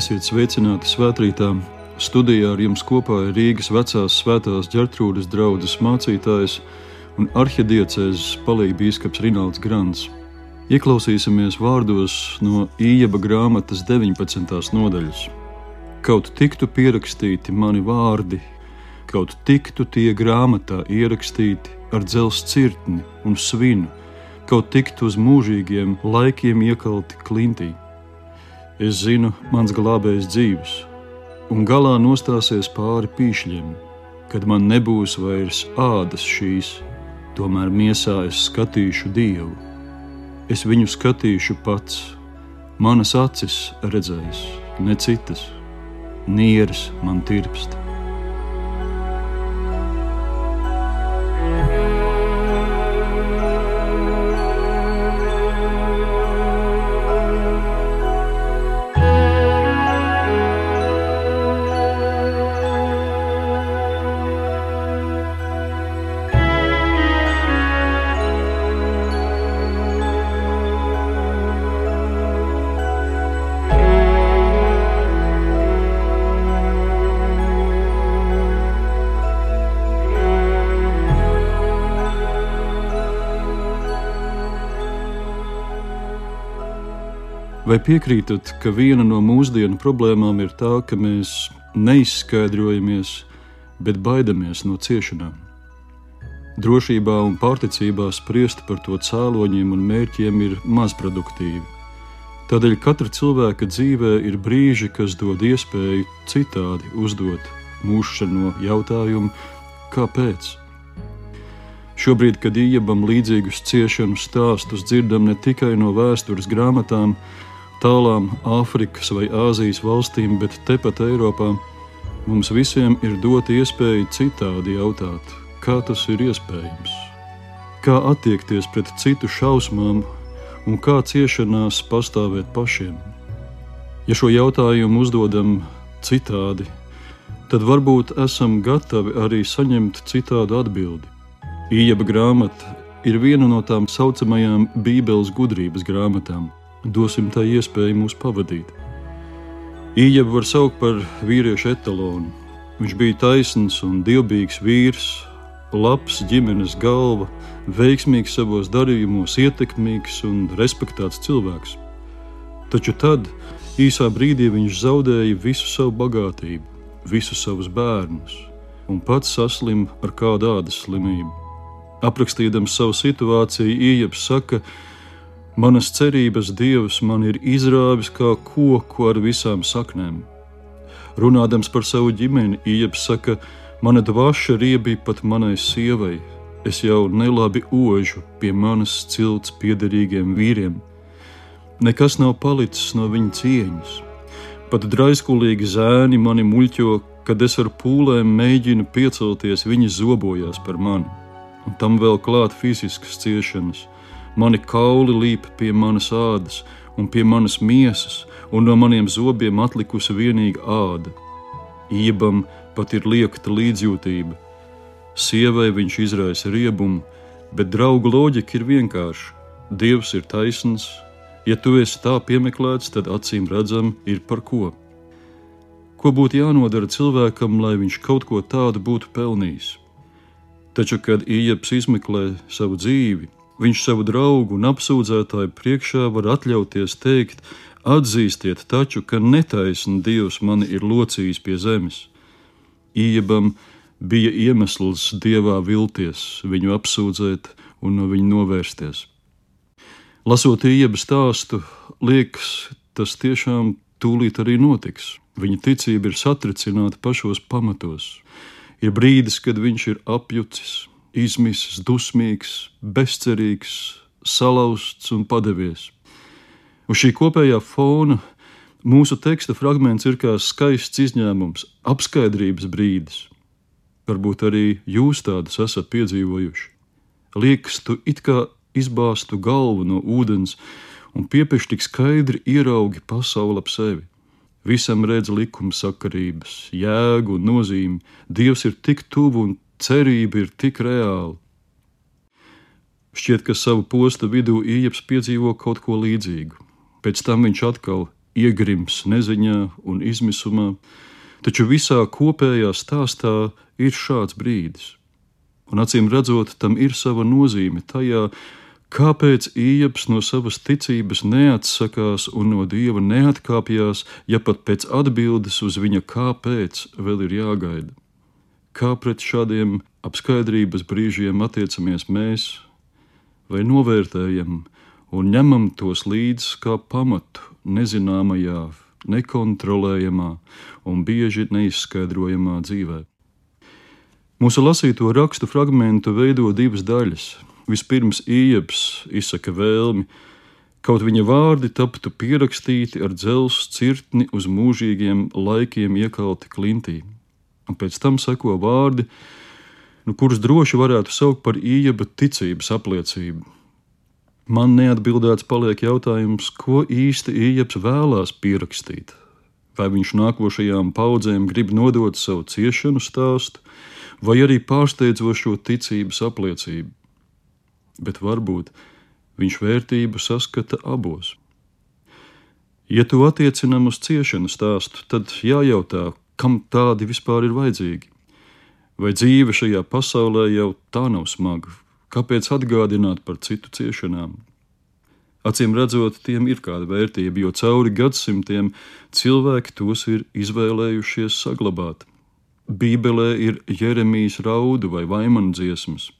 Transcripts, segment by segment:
Esiet sveicināti svētkrītā. Studijā ar jums kopā ir Rīgas vecās svētās ģertrūdas draugas mācītājs un arhidiecēzes palīgbīskaps Rināls Grants. Ieklausīsimies vārdos no Ījaba grāmatas 19. nodaļas. Kaut tiktu pierakstīti mani vārdi, kaut tiktu tie grāmatā ierakstīti ar dzelzceļa cirtni un svinu, kaut tiktu uz mūžīgiem laikiem iekalti klintī. Es zinu, mans glābējs dzīves, un galā nostāsies pāri pīšļiem, kad man nebūs vairs ādas šīs, tomēr miesā es skatīšu Dievu. Es viņu skatīšu pats, manas acis redzēs, ne citas, nieres man tirpst. Vai piekrītat, ka viena no mūsdienu problēmām ir tā, ka mēs neizskaidrojamies, bet baidamies no ciešanām? Drošībā un pārticībā spriest par to cēloņiem un mērķiem ir mazproduktīvi. Tādēļ katra cilvēka dzīvē ir brīži, kas dod iespēju citādi uzdot mūžšano jautājumu, kāpēc? Šobrīd, kad iebam līdzīgus ciešanu stāstus, dzirdam ne tikai no vēstures grāmatām, tālām Āfrikas vai Āzijas valstīm, bet tepat Eiropā, mums visiem ir dota iespēja citādi jautāt, kā tas ir iespējams, kā attiekties pret citu šausmām un kā ciešanās pastāvēt pašiem. Ja šo jautājumu uzdodam citādi, tad varbūt esam gatavi arī saņemt citādu atbildi. Ījaba grāmata ir viena no tām saucamajām Bībeles gudrības grāmatām dosim tai iespēju mūs pavadīt. Īņķa var saukt par vīriešu etalonu. Viņš bija taisns un dievbijīgs vīrs, labs ģimenes galva, veiksmīgs savos darījumos, ietekmīgs un respektēts cilvēks. Taču tad, īsā brīdī, viņš zaudēja visu savu bagātību, visus savus bērnus un pats saslims ar kādu ādas slimību. Aprakstīdams savu situāciju, Ieps saka, ka Manas cerības Dievs man ir izrāvis kā koku ar visām saknēm. Runādams par savu ģimeni, Ieps saka, mana dvaša riebīja pat manai sievai. Es jau nelabi ožu pie manas cilts piederīgiem vīriem. Nekas nav palicis no viņa cieņas. Pat draiskulīgi zēni mani muļķo, kad es ar pūlēm mēģinu piecelties, viņi zobojās par mani. Un tam vēl klāt fiziskas ciešanas Mani kauli līp pie manas ādas un pie manas miesas, un no maniem zobiem atlikusi vienīga āda. Iebam pat ir liekta līdzjūtība. Sievai viņš izraisa riebumu, bet draugu loģika ir vienkārša. Dievs ir taisns, ja tu esi tā piemeklēts, tad acīm redzam, ir par ko. Ko būtu jānodara cilvēkam, lai viņš kaut ko tādu būtu pelnījis? Taču, kad Ieps izmeklē savu dzīvi, viņš savu draugu un apsūdzētāju priekšā var atļauties teikt: Atzīstiet taču, ka netaisni Dievs mani ir locījis pie zemes. Iebam bija iemesls dievā vilties, viņu apsūdzēt un no viņa novērsties. Lasot iebu stāstu, liekas, tas tiešām tūlīt arī notiks. Viņa ticība ir satricināta pašos pamatos. Ir brīdis, kad viņš ir apjucis, izmisis, dusmīgs, bezcerīgs, salauzts un padevies. Uz šī kopējā fona mūsu teksta fragments ir kā skaists izņēmums, apskaidrības brīdis. Varbūt arī jūs tādus esat piedzīvojuši. Liekas, tu it kā izbāztu galvu no ūdens un piepieši tik skaidri ieraugi pasauli ap sevi. Visam redz likuma sakarības, jēgu un nozīmi. Dievs ir tik tuvu un cerība ir tik reāla. Šķiet, ka savu posta vidū Ieps piedzīvo kaut ko līdzīgu. Pēc tam viņš atkal iegrims neziņā un izmisumā, taču visā kopējā stāstā ir šāds brīdis. Un acīm redzot, tam ir sava nozīme tajā, Kāpēc Ieps no savas ticības neatsakās un no dieva neatkāpjas, ja pat pēc atbildes uz viņa kāpēc vēl ir jāgaida? Kā pret šādiem apskaidrības brīžiem attiecamies mēs, vai novērtējam un ņemam tos līdzi kā pamatu nezināmajā, nekontrolējamā un bieži neizskaidrojamā dzīvē? Mūsu lasīto rakstu fragmentu veido divas daļas Vispirms Ieps izsaka vēlmi, kaut viņa vārdi taptu pierakstīti ar dzelzs cirtni uz mūžīgiem laikiem iekalti klintī. Un pēc tam seko vārdi, nu, kurus droši varētu saukt par Ieba ticības apliecību. Man neatbildēts paliek jautājums, ko īsti Ieps vēlās pierakstīt. Vai viņš nākošajām paudzēm grib nodot savu ciešanu stāstu, vai arī pārsteidzošo ticības apliecību bet varbūt viņš vērtību saskata abos. Ja to attiecinām uz ciešanu stāstu, tad jājautā, kam tādi vispār ir vajadzīgi. Vai dzīve šajā pasaulē jau tā nav smaga? Kāpēc atgādināt par citu ciešanām? Acīm redzot, tiem ir kāda vērtība, jo cauri gadsimtiem cilvēki tos ir izvēlējušies saglabāt. Bībelē ir Jeremijas raudu vai vaimanu dziesmas,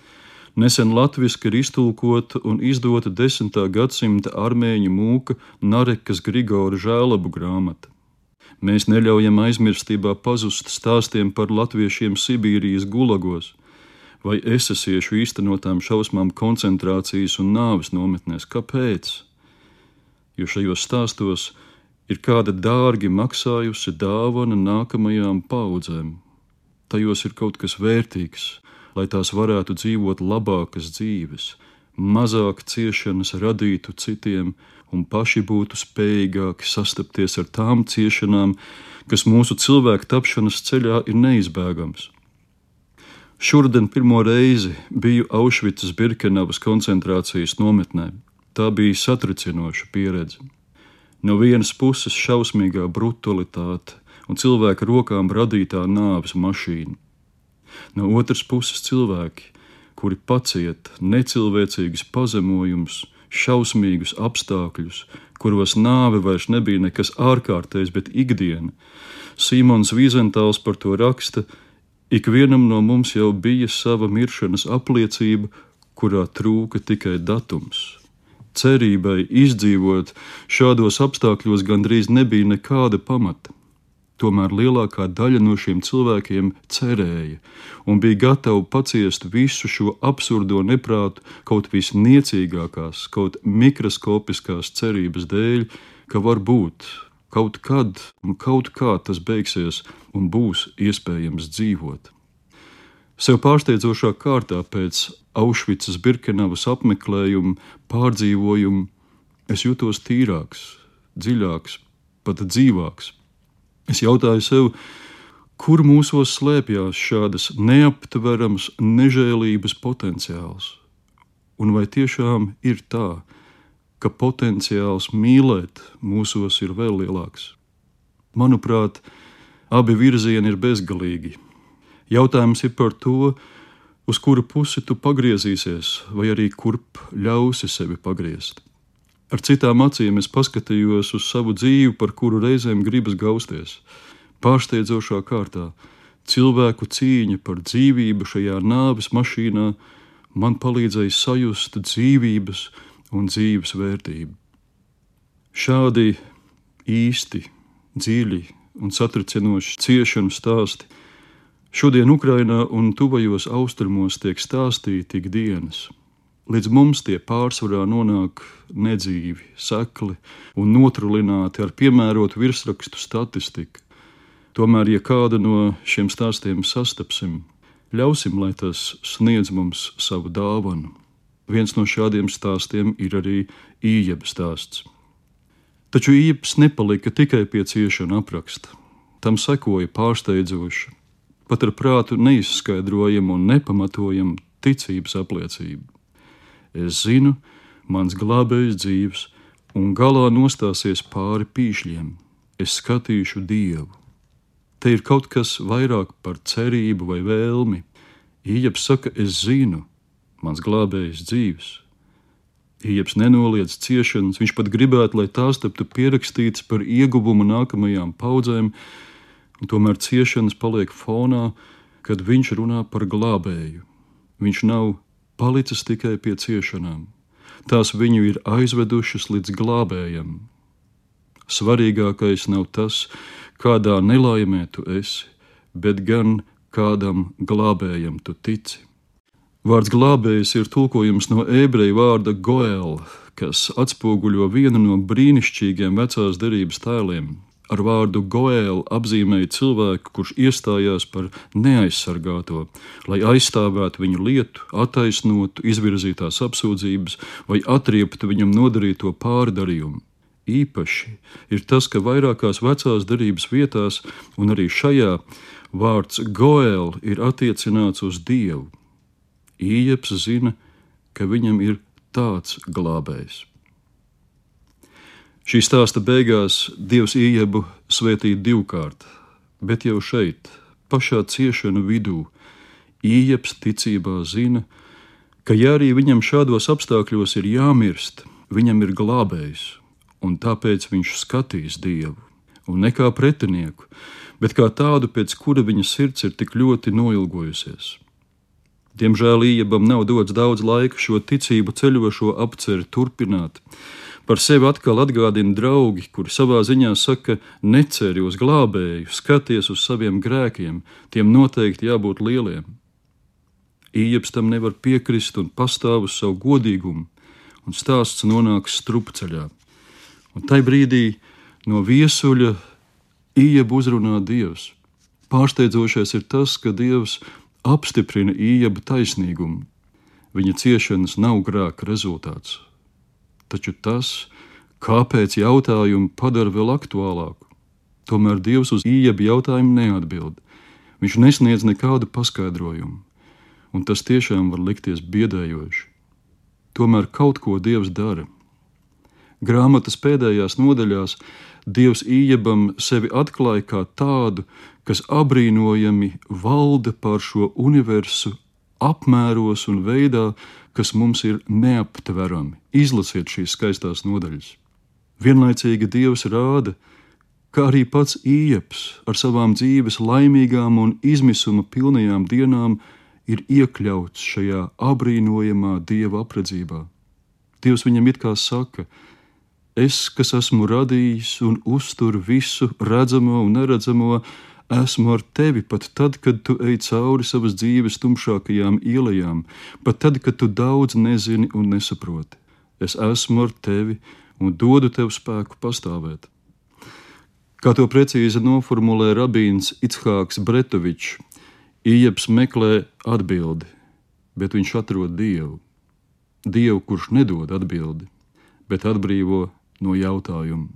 Nesen latviešu ir iztulkota un izdota 10. gadsimta armēņu mūka Narekas Grigora žēlabu grāmata. Mēs neļaujam aizmirstībā pazust stāstiem par latviešiem Sibīrijas gulagos vai esasiešu īstenotām šausmām koncentrācijas un nāves nometnēs. Kāpēc? Jo šajos stāstos ir kāda dārgi maksājusi dāvana nākamajām paudzēm. Tajos ir kaut kas vērtīgs, lai tās varētu dzīvot labākas dzīves, mazāk ciešanas radītu citiem un paši būtu spējīgāki sastapties ar tām ciešanām, kas mūsu cilvēku tapšanas ceļā ir neizbēgams. Šodien pirmo reizi biju Aušvicas Birkenavas koncentrācijas nometnē. Tā bija satricinoša pieredze. No vienas puses šausmīgā brutalitāte un cilvēka rokām radītā nāves mašīna no otras puses cilvēki, kuri pacieta necilvēcīgus pazemojumus, šausmīgus apstākļus, kuros nāve vairs nebija nekas ārkārtējs, bet ikdiena. Simons Vīzentāls par to raksta: Ikvienam no mums jau bija sava miršanas apliecība, kurā trūka tikai datums. Cerībai izdzīvot šādos apstākļos gandrīz nebija nekāda pamata. Tomēr lielākā daļa no šiem cilvēkiem cerēja un bija gatava paciest visu šo absurdo neprātu kaut visniecīgākās, kaut mikroskopiskās cerības dēļ, ka var būt kaut kad un kaut kā tas beigsies un būs iespējams dzīvot. Sev pārsteidzošā kārtā pēc Aušvicas Birkenavas apmeklējuma, pārdzīvojuma, es jutos tīrāks, dziļāks, pat dzīvāks. Es jautāju sev, kur mūsos slēpjas šādas neaptveramas nežēlības potenciāls? Un vai tiešām ir tā, ka potenciāls mīlēt mūsos ir vēl lielāks? Manuprāt, abi virzieni ir bezgalīgi. Jautājums ir par to, uz kuru pusi tu pagriezīsies, vai arī kurp ļausi sevi pagriezt. Ar citām acīm es paskatījos uz savu dzīvi, par kuru reizēm gribas gausties. Pārsteidzošā kārtā cilvēku cīņa par dzīvību šajā nāves mašīnā man palīdzēja sajust dzīvības un dzīves vērtību. Šādi īsti, dziļi un satricinoši ciešanu stāsti šodien Ukrainā un tuvajos austrumos tiek stāstīti ikdienas. Līdz mums tie pārsvarā nonāk nedzīvi, sekli un notrulināti ar piemērotu virsrakstu statistiku. Tomēr, ja kādu no šiem stāstiem sastapsim, ļausim, lai tas sniedz mums savu dāvanu. Viens no šādiem stāstiem ir arī īņķa stāsts. Taču īņķis nepalika tikai pie ciešanu apraksta. Tam sekoja pārsteidzoša, pat ar prātu neizskaidrojama un nepamatojama ticības apliecība. Es zinu, mans glābējs dzīves, un galā nostāsies pāri pīšļiem. Es skatīšu Dievu. Te ir kaut kas vairāk par cerību vai vēlmi. Iejaps saka, es zinu, mans glābējs dzīves. Iejaps nenoliedz ciešanas, viņš pat gribētu, lai tās taptu pierakstītas par ieguvumu nākamajām paudzēm, un tomēr ciešanas paliek fonā, kad viņš runā par glābēju. Viņš nav palicis tikai pie ciešanām, tās viņu ir aizvedušas līdz glābējam. Svarīgākais nav tas, kādā nelaimē tu esi, bet gan kādam glābējam tu tici. Vārds glābējs ir tulkojums no ebreju vārda goēl, kas atspoguļo vienu no brīnišķīgiem vecās derības tēliem. Ar vārdu goēl apzīmēja cilvēku, kurš iestājās par neaizsargāto, lai aizstāvētu viņu lietu, attaisnotu izvirzītās apsūdzības vai atrieptu viņam nodarīto pārdarījumu. Īpaši ir tas, ka vairākās vecās derības vietās, un arī šajā, vārds goēl ir attiecināts uz Dievu Īeps zina, ka viņam ir tāds glābējs. Šī stāsta beigās Dievs Iebu svētīja divkārt, bet jau šeit, pašā ciešanu vidū, Ieps ticībā zina, ka ja arī viņam šādos apstākļos ir jāmirst, viņam ir glābējs, un tāpēc viņš skatīs Dievu, un ne kā pretinieku, bet kā tādu, pēc kura viņa sirds ir tik ļoti noilgojusies. Diemžēl Ījabam nav dots daudz laika šo ticību ceļošo apceri turpināt. Par sevi atkal atgādina draugi, kuri savā ziņā saka, neceri uz glābēju, skaties uz saviem grēkiem, tiem noteikti jābūt lieliem. Ījabs tam nevar piekrist un pastāv uz savu godīgumu, un stāsts nonāks strupceļā. Un tai brīdī no viesuļa Ījaba uzrunā Dievs. Pārsteidzošais ir tas, ka Dievs apstiprina īeba taisnīgumu. Viņa ciešanas nav grēka rezultāts. Taču tas, kāpēc jautājumu padara vēl aktuālāku, tomēr Dievs uz īeba jautājumu neatbild. Viņš nesniedz nekādu paskaidrojumu, un tas tiešām var likties biedējoši. Tomēr kaut ko Dievs dara. Grāmatas pēdējās nodaļās Dievs Ījabam sevi atklāja kā tādu, kas apbrīnojami valda pār šo universu apmēros un veidā, kas mums ir neaptverami. Izlasiet šīs skaistās nodaļas. Vienlaicīgi Dievs rāda, ka arī pats Ieps ar savām dzīves laimīgām un izmisuma pilnajām dienām ir iekļauts šajā apbrīnojamā Dieva apredzībā. Dievs viņam it kā saka, es, kas esmu radījis un uztur visu redzamo un neredzamo, Esmu ar tevi pat tad, kad tu ej cauri savas dzīves tumšākajām ielām, pat tad, kad tu daudz nezini un nesaproti. Es esmu ar tevi un dodu tev spēku pastāvēt. Kā to precīzi noformulē rabīns Itshāks Bretovičs, Ieps meklē atbildi, bet viņš atrod Dievu. Dievu, kurš nedod atbildi, bet atbrīvo no jautājuma.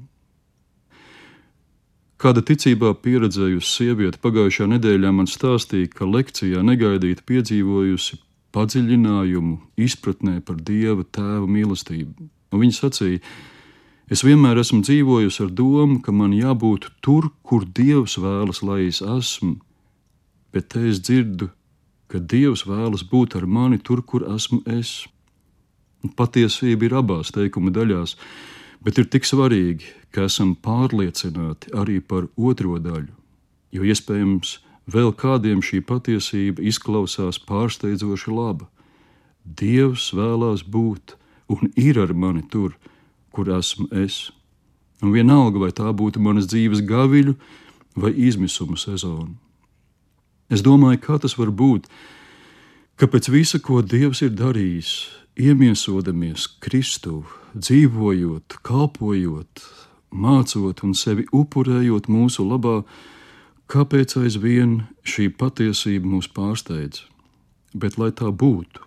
Kāda ticībā pieredzējusi sieviete pagājušā nedēļā man stāstīja, ka lekcijā negaidīti piedzīvojusi padziļinājumu izpratnē par Dieva tēva mīlestību. Un viņa sacīja, es vienmēr esmu dzīvojusi ar domu, ka man jābūt tur, kur Dievs vēlas, lai es esmu, bet te es dzirdu, ka Dievs vēlas būt ar mani tur, kur esmu es. Un patiesība ir abās teikuma daļās bet ir tik svarīgi, ka esam pārliecināti arī par otro daļu, jo iespējams vēl kādiem šī patiesība izklausās pārsteidzoši laba. Dievs vēlās būt un ir ar mani tur, kur esmu es. Un vienalga, vai tā būtu manas dzīves gaviļu vai izmisuma sezona. Es domāju, kā tas var būt, ka pēc visa, ko Dievs ir darījis, iemiesodamies Kristu, dzīvojot, kalpojot, mācot un sevi upurējot mūsu labā, kāpēc aizvien šī patiesība mūs pārsteidz? Bet, lai tā būtu,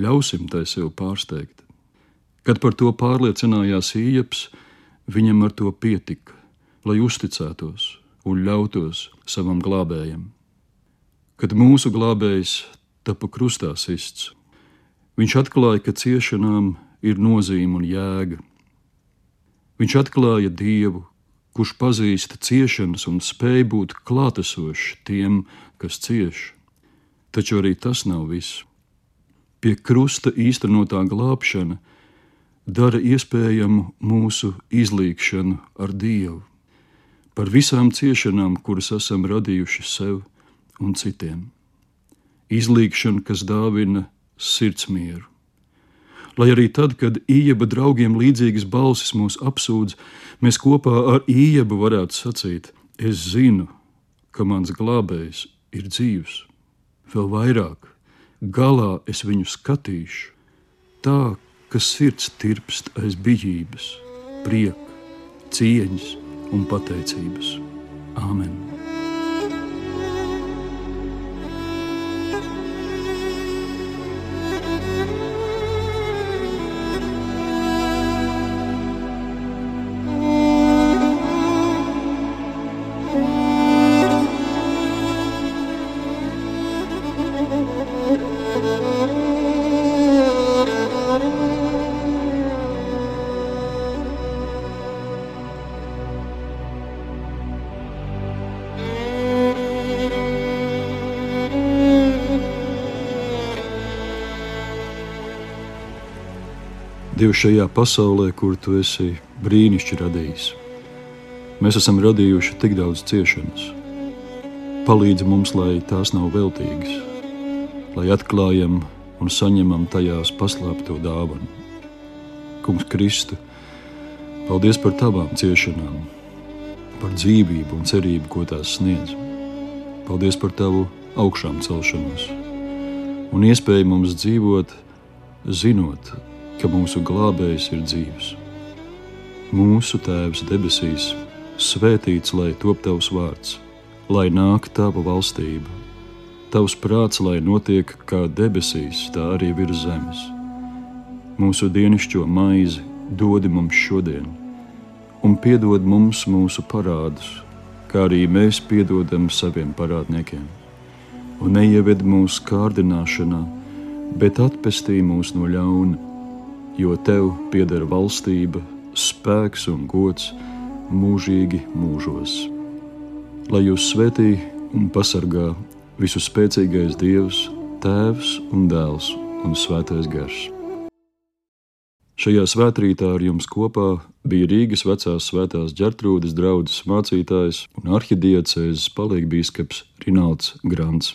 ļausim tai sev pārsteigt. Kad par to pārliecinājās Ieps, viņam ar to pietika, lai uzticētos un ļautos savam glābējam. Kad mūsu glābējs tapa krustā sists, viņš atklāja, ka ciešanām ir nozīme un jēga. Viņš atklāja Dievu, kurš pazīst ciešanas un spēj būt klātesošs tiem, kas cieš. Taču arī tas nav viss. Pie krusta īstenotā glābšana dara iespējamu mūsu izlīgšanu ar Dievu, par visām ciešanām, kuras esam radījuši sev un citiem. Izlīgšana, kas dāvina sirdsmieru. Lai arī tad, kad īeba draugiem līdzīgas balsis mūs apsūdz, mēs kopā ar īebu varētu sacīt: Es zinu, ka mans glābējs ir dzīvs. Vēl vairāk, galā es viņu skatīšu, tā, ka sirds tirpst aiz bijības, prieka, cieņas un pateicības. Āmen! Dievs, šajā pasaulē, kur tu esi brīnišķīgi radījis, mēs esam radījuši tik daudz ciešanas. Palīdzi mums, lai tās nav veltīgas, lai atklājam un saņemam tajās paslēpto dāvanu. Kungs, Kristu, paldies par tavām ciešanām, par dzīvību un cerību, ko tās sniedz. Paldies par tavu augšām celšanos un iespēju mums dzīvot, zinot, ka mūsu glābējs ir dzīves. Mūsu Tēvs debesīs, svētīts lai top tavs vārds, lai nāk tava valstība, tavs prāts, lai notiek kā debesīs, tā arī virs zemes. Mūsu dienascho maizi dodi mums šodien, un piedod mums mūsu parādus, kā arī mēs piedodam saviem parādniekiem. Un neieved mūsu kārdināšanā, bet atpestī mūs no ļauna jo tev pieder valstība, spēks un gods mūžīgi mūžos. Lai jūs svētī un pasargā visu spēcīgais Dievs, Tēvs un Dēls un Svētais Gars. Šajā svētkrītā ar jums kopā bija Rīgas vecās svētās ģertrūdas draugs mācītājs un arhidiecēzes palīgbīskaps Rināls Grants.